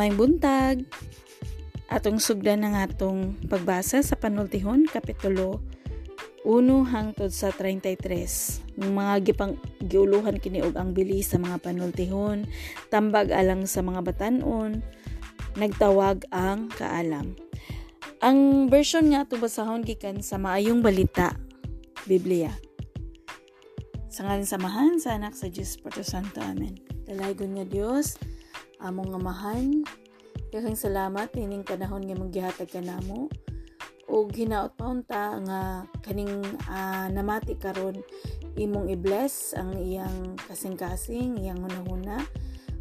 May buntag. Atong sugdan ng atong pagbasa sa panultihon, Kapitulo 1 hangtod sa 33. Mga gipang giuluhan kiniog ang bilis sa mga panultihon, tambag alang sa mga batanon, nagtawag ang kaalam. Ang version nga ito basahon gikan sa maayong balita, Biblia. Sa ngalan samahan sa anak sa Diyos Santo. Amen. Dalaygon nga Diyos, among amahan, Daghang salamat ining panahon nga maggihatag kanamo ug hinaot paunta nga kaning uh, namati karon imong i-bless ang iyang kasing-kasing iyang hunahuna.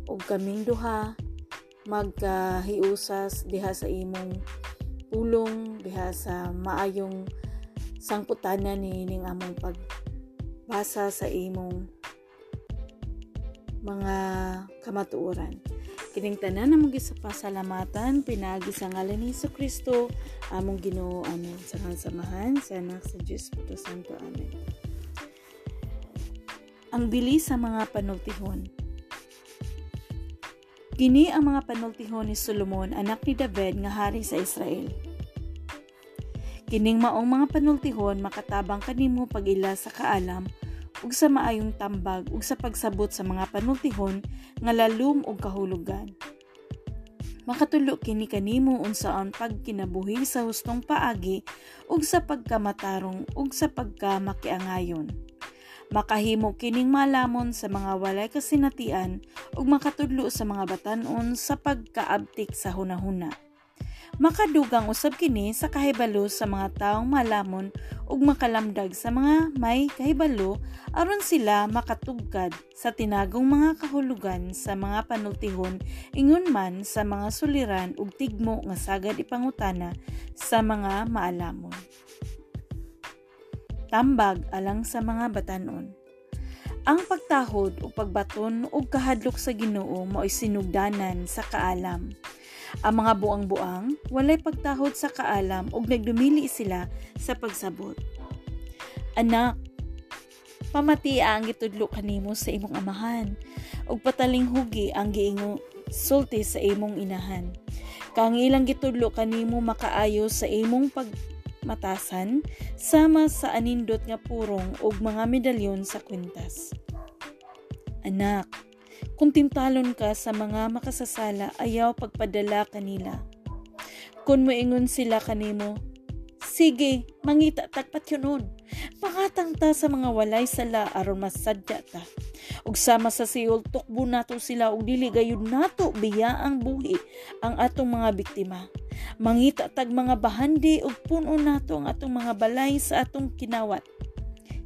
Ug kaming duha magkahiusas diha sa imong pulong diha sa maayong sangputanan ni ning among pagbasa sa imong mga kamatuoran. Kining tanan na sa pasalamatan, pinagi sa ngalan ni Kristo, among Ginoo amen. Sa samahan sa anak sa Diyos Puto Santo amen. Ang bilis sa mga panultihon. Kini ang mga panultihon ni Solomon, anak ni David nga hari sa Israel. Kining maong mga panultihon makatabang kanimo pag-ila sa kaalam ug sa maayong tambag ug sa pagsabot sa mga panultihon nga lalum ug kahulugan. Makatulo kini kanimo unsaon pagkinabuhi sa hustong paagi ug sa pagkamatarong ug sa pagkamakiangayon. Makahimo kining malamon sa mga walay kasinatian ug makatudlo sa mga batanon sa pagkaabtik sa hunahuna. Makadugang usab kini sa kahibalo sa mga taong malamon ug makalamdag sa mga may kahibalo aron sila makatugkad sa tinagong mga kahulugan sa mga panultihon ingon man sa mga suliran ug tigmo nga sagad ipangutana sa mga maalamon. Tambag alang sa mga batanon. Ang pagtahod o pagbaton o kahadlok sa Ginoo mao sinugdanan sa kaalam ang mga buang-buang, walay pagtahod sa kaalam ug nagdumili sila sa pagsabot. Anak, pamatia ang gitudlo kanimo sa imong amahan ug pataling hugi ang giingo sulti sa imong inahan. Kang ilang gitudlo kanimo makaayo sa imong pagmatasan sama sa anindot nga purong ug mga medalyon sa kwintas. Anak, kung timtalon ka sa mga makasasala, ayaw pagpadala kanila. Kung moingon sila kanimo, sige, mangita tagpat yun Pangatang ta sa mga walay sala aron masadya ta. Ug sama sa siul tukbo nato sila ug dili gayud nato biya ang buhi ang atong mga biktima. Mangita tag mga bahandi ug puno nato ang atong mga balay sa atong kinawat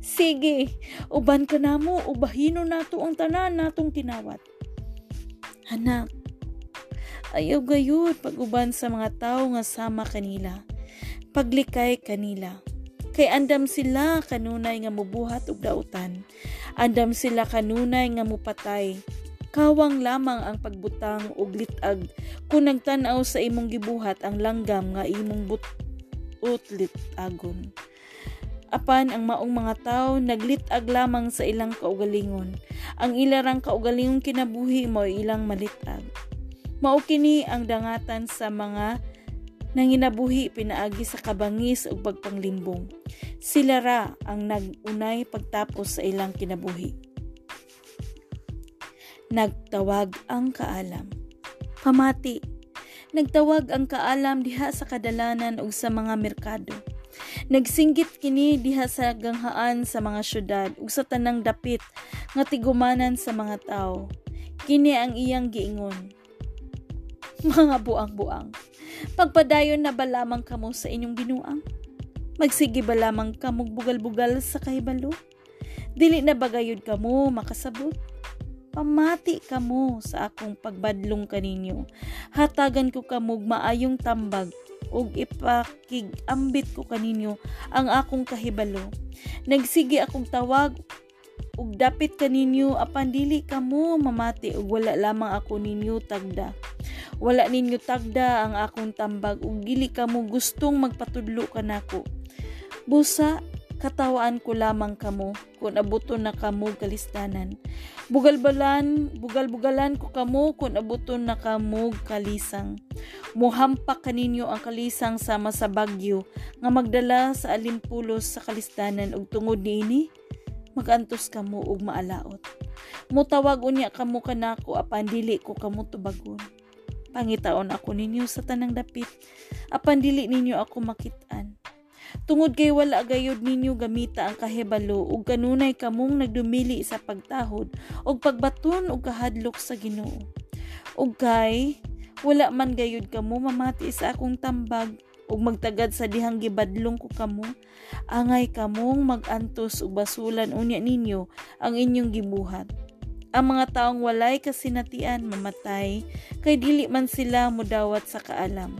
Sige, uban ka na mo, ubahino nato ang tanan natong tinawat. Anak, ayaw gayud pag-uban sa mga tao nga sama kanila. Paglikay kanila. Kay andam sila kanunay nga mubuhat og dautan. Andam sila kanunay nga mupatay. Kawang lamang ang pagbutang og litag kung nagtan-aw sa imong gibuhat ang langgam nga imong but litagon apan ang maong mga tao naglitag lamang sa ilang kaugalingon. Ang ilarang kaugalingon kinabuhi mo ilang malitag. Mao kini ang dangatan sa mga nanginabuhi pinaagi sa kabangis ug pagpanglimbong. Sila ra ang nagunay pagtapos sa ilang kinabuhi. Nagtawag ang kaalam. Pamati. Nagtawag ang kaalam diha sa kadalanan ug sa mga merkado Nagsinggit kini diha sa ganghaan sa mga syudad ug sa tanang dapit nga tigumanan sa mga tao. Kini ang iyang giingon. Mga buang-buang, pagpadayon na ba lamang kamo sa inyong binuang? Magsige ba lamang kamo bugal-bugal sa kahibalo? Dili na bagayod kamo makasabot? Pamati kamo sa akong pagbadlong kaninyo. Hatagan ko kamog maayong tambag ug ipakigambit ko kaninyo ang akong kahibalo. Nagsige akong tawag ug dapit kaninyo apan dili kamo mamati ug wala lamang ako ninyo tagda. Wala ninyo tagda ang akong tambag ug dili kamo gustong magpatudlo kanako. Busa katawaan ko lamang kamo kung abuton na kamo kalistanan. Bugalbalan, bugal-bugalan ko kamo kung abuton na kamo kalisang. Muhampak kaninyo ang kalisang sama sa bagyo nga magdala sa alimpulos sa kalistanan ug tungod niini magantos kamo ug maalaot. Mutawag unya kamo kanako apan dili ko kamo tubagon. Pangitaon ako ninyo sa tanang dapit, apan dili ninyo ako makitaan. Tungod kay wala gayud ninyo gamita ang kahibalo ug kanunay kamong nagdumili sa pagtahod ug pagbaton ug kahadlok sa Ginoo. Ug kay wala man gayud kamo mamati sa akong tambag ug magtagad sa dihang gibadlong ko kamo angay kamong magantos ug basulan unya ninyo ang inyong gibuhat ang mga taong walay kasinatian mamatay, kay dili man sila mudawat sa kaalam.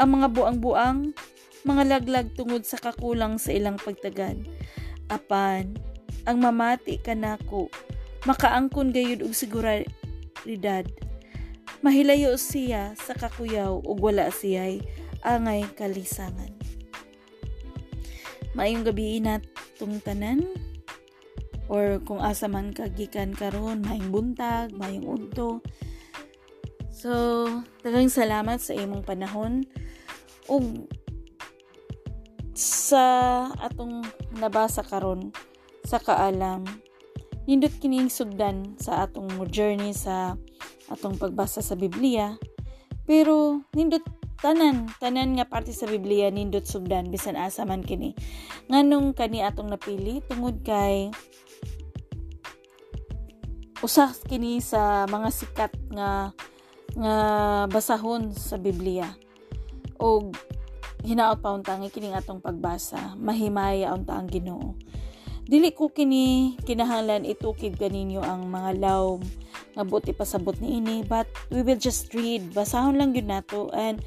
Ang mga buang-buang, mga laglag tungod sa kakulang sa ilang pagtagad. Apan, ang mamati kanako, makaangkon gayud og seguridad. Mahilayo siya sa kakuyaw ug wala siya'y angay kalisangan. Maayong gabi inat tanan or kung asa man kagikan karon maayong buntag, maayong udto. So, daghang salamat sa imong panahon ug sa atong nabasa karon sa kaalam nindot kining sugdan sa atong journey sa atong pagbasa sa Biblia. Pero nindot tanan tanan nga parte sa Biblia nindot sugdan bisan asa man kini. Nganong kani atong napili tungod kay usa kini sa mga sikat nga nga basahon sa Biblia. Og hinaot pa unta nga kining atong pagbasa mahimaya unta ang Ginoo dili ko kini kinahanglan itukid kaninyo ang mga law nga buti pasabot ni ini but we will just read basahon lang yun nato and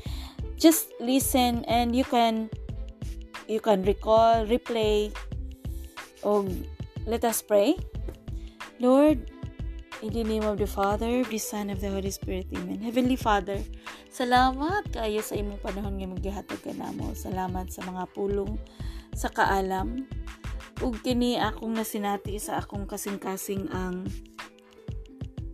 just listen and you can you can recall replay og let us pray Lord In the name of the Father, the Son, of the Holy Spirit. Amen. Heavenly Father, salamat kayo sa imong panahon nga maggihatag ka namo. Salamat sa mga pulong sa kaalam. Ug kini akong nasinati sa akong kasing-kasing ang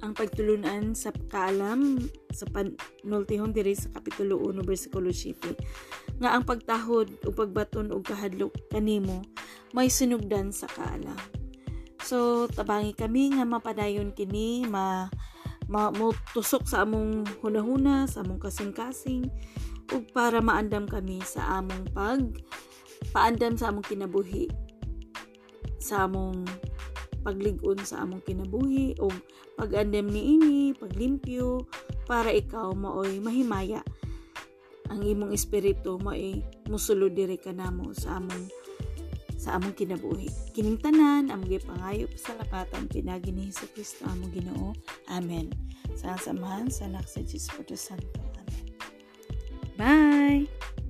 ang pagtulunan sa kaalam sa panultihon diri sa kapitulo 1 bersikulo 7 nga ang pagtahod ug pagbaton ug kahadlok kanimo may sinugdan sa kaalam So tabangi kami nga mapadayon kini ma tusok sa among hunahuna, sa among kasing-kasing ug para maandam kami sa among pag paandam sa among kinabuhi sa among paglig-on sa among kinabuhi o pag-andam ni ini, paglimpyo para ikaw maoy mahimaya. Ang imong espiritu maoy musulod diri kanamo sa among sa among kinabuhi. Kining tanan, among gipangayop sa lapatan pinagi ni Hesus Kristo among Ginoo. Amen. Sa samahan sa anak sa Jesus Santo. Amen. Bye!